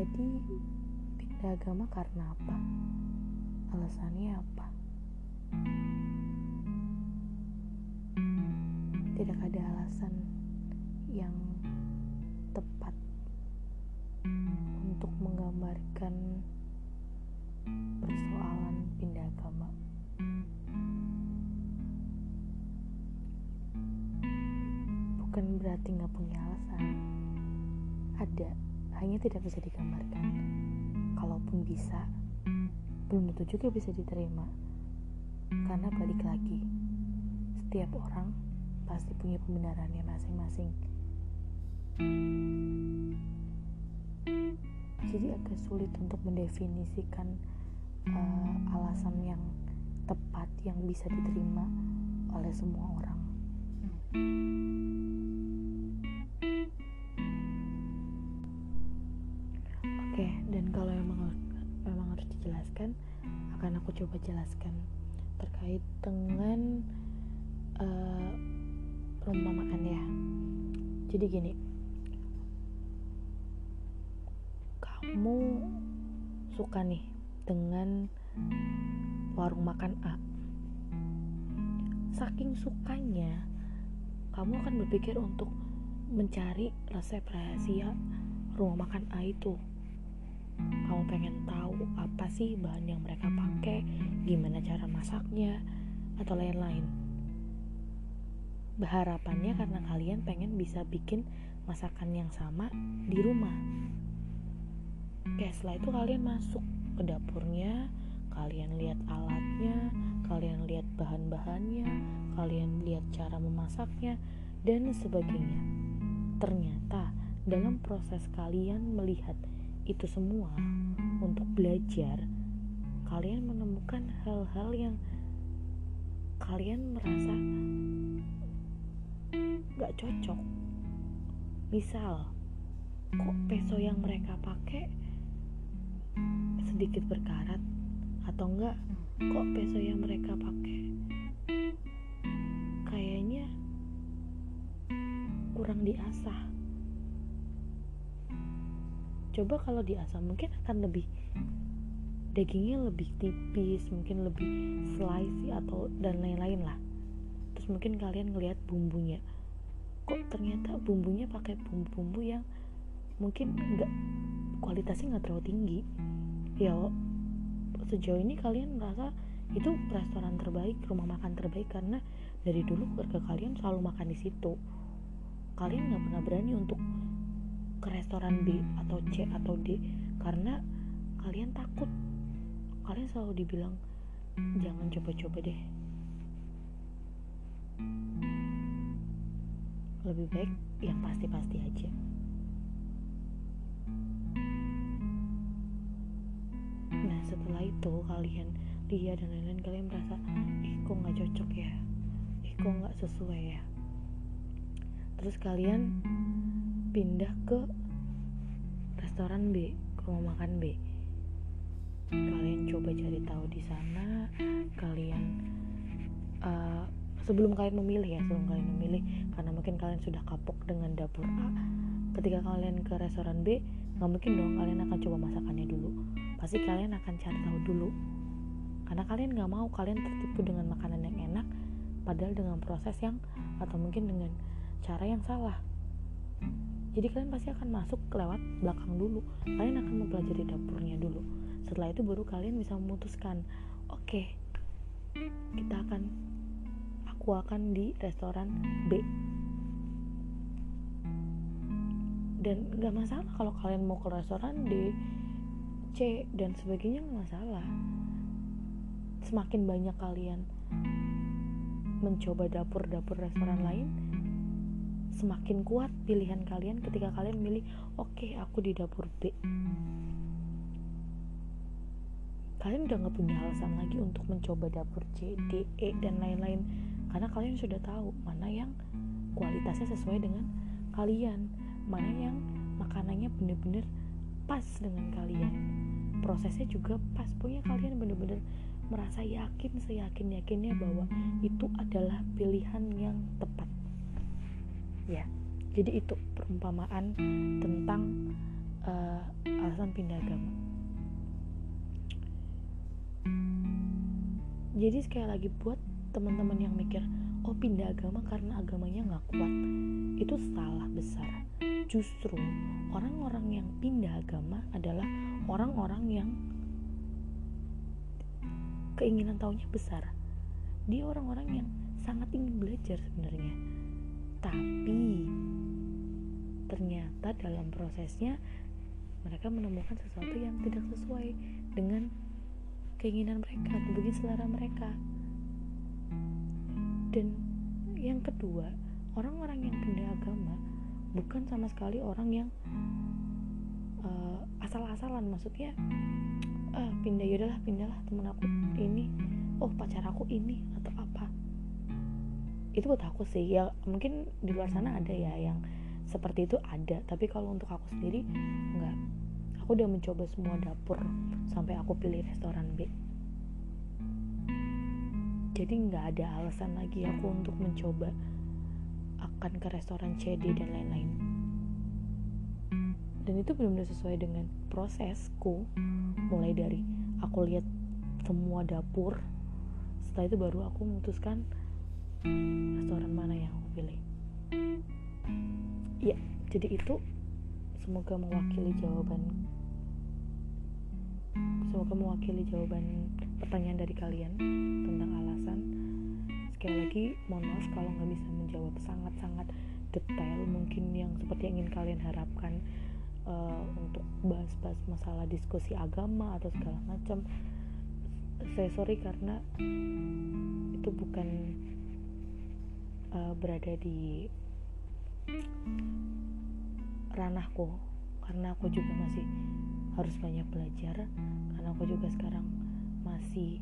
Jadi pindah agama karena apa? Alasannya apa? Tidak ada alasan yang tepat untuk menggambarkan persoalan pindah agama. Bukan berarti nggak punya alasan. Ada, hanya tidak bisa digambarkan. Kalaupun bisa, belum tentu juga bisa diterima. Karena balik lagi, setiap orang pasti punya pembenarannya masing-masing. Jadi agak sulit untuk mendefinisikan uh, alasan yang tepat yang bisa diterima oleh semua orang. Dijelaskan, akan aku coba jelaskan terkait dengan uh, perumpamaan ya. Jadi gini, kamu suka nih dengan warung makan A. Saking sukanya, kamu akan berpikir untuk mencari resep rahasia rumah makan A itu. Kamu pengen tahu apa sih bahan yang mereka pakai, gimana cara masaknya, atau lain-lain. Berharapannya karena kalian pengen bisa bikin masakan yang sama di rumah. Oke, setelah itu kalian masuk ke dapurnya, kalian lihat alatnya, kalian lihat bahan-bahannya, kalian lihat cara memasaknya, dan sebagainya. Ternyata dalam proses kalian melihat itu semua untuk belajar, kalian menemukan hal-hal yang kalian merasa gak cocok. Misal, kok peso yang mereka pakai sedikit berkarat atau enggak kok peso yang mereka pakai kayaknya kurang diasah coba kalau diasah mungkin akan lebih dagingnya lebih tipis mungkin lebih slicey atau dan lain-lain lah. Terus mungkin kalian ngelihat bumbunya. Kok ternyata bumbunya pakai bumbu-bumbu yang mungkin enggak kualitasnya nggak terlalu tinggi? Ya sejauh ini kalian merasa itu restoran terbaik rumah makan terbaik karena dari dulu keluarga kalian selalu makan di situ. Kalian nggak pernah berani untuk ke restoran B atau C atau D karena kalian takut. Kalian selalu dibilang jangan coba-coba deh. Lebih baik yang pasti-pasti aja. Nah setelah itu kalian dia dan lain-lain kalian merasa ih kok nggak cocok ya? Ih kok nggak sesuai ya? Terus kalian pindah ke restoran B ke rumah makan B. Kalian coba cari tahu di sana kalian uh, sebelum kalian memilih ya sebelum kalian memilih karena mungkin kalian sudah kapok dengan dapur A ketika kalian ke restoran B nggak mungkin dong kalian akan coba masakannya dulu. Pasti kalian akan cari tahu dulu. Karena kalian nggak mau kalian tertipu dengan makanan yang enak padahal dengan proses yang atau mungkin dengan cara yang salah jadi kalian pasti akan masuk lewat belakang dulu. Kalian akan mempelajari dapurnya dulu. Setelah itu baru kalian bisa memutuskan oke okay, kita akan aku akan di restoran B. Dan nggak masalah kalau kalian mau ke restoran D C dan sebagainya nggak masalah. Semakin banyak kalian mencoba dapur-dapur restoran lain semakin kuat pilihan kalian ketika kalian milih oke okay, aku di dapur B. Kalian udah nggak punya alasan lagi untuk mencoba dapur C, D, E dan lain-lain. Karena kalian sudah tahu mana yang kualitasnya sesuai dengan kalian. Mana yang makanannya bener-bener pas dengan kalian. Prosesnya juga pas. Punya kalian bener-bener merasa yakin seyakin yakinnya bahwa itu adalah pilihan yang tepat ya jadi itu perumpamaan tentang uh, alasan pindah agama. Jadi sekali lagi buat teman-teman yang mikir oh pindah agama karena agamanya nggak kuat. Itu salah besar. Justru orang-orang yang pindah agama adalah orang-orang yang keinginan tahunya besar. Dia orang-orang yang sangat ingin belajar sebenarnya tapi ternyata dalam prosesnya mereka menemukan sesuatu yang tidak sesuai dengan keinginan mereka, begini selera mereka. Dan yang kedua, orang-orang yang pindah agama bukan sama sekali orang yang uh, asal-asalan, maksudnya uh, pindah yaudahlah pindahlah temen aku ini, oh pacar aku ini atau apa. Itu buat aku sih ya mungkin di luar sana ada ya yang seperti itu ada. Tapi kalau untuk aku sendiri enggak aku udah mencoba semua dapur sampai aku pilih restoran B. Jadi nggak ada alasan lagi aku untuk mencoba akan ke restoran CD dan lain-lain. Dan itu benar-benar sesuai dengan prosesku. Mulai dari aku lihat semua dapur setelah itu baru aku memutuskan restoran mana yang aku pilih? Ya jadi itu semoga mewakili jawaban semoga mewakili jawaban pertanyaan dari kalian tentang alasan. Sekali lagi mohon maaf kalau nggak bisa menjawab sangat-sangat detail mungkin yang seperti yang ingin kalian harapkan uh, untuk bahas-bahas masalah diskusi agama atau segala macam. Saya sorry karena itu bukan uh, berada di ranahku. Karena aku juga masih harus banyak belajar. Karena aku juga sekarang masih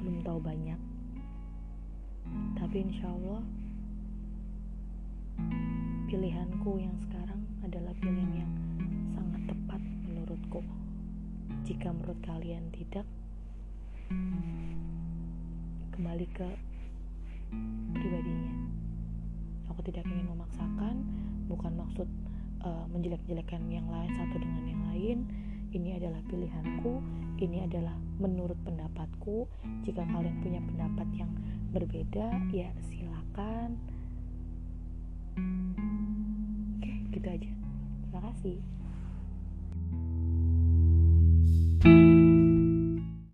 belum tahu banyak. Tapi insya Allah pilihanku yang sekarang adalah pilihan yang sangat tepat menurutku. Jika menurut kalian tidak kembali ke pribadinya. Aku tidak ingin memaksakan bukan maksud uh, menjelek-jelekan yang lain satu dengan yang lain. Ini adalah pilihanku ini adalah menurut pendapatku. Jika kalian punya pendapat yang berbeda ya silakan. Oke gitu aja. Terima kasih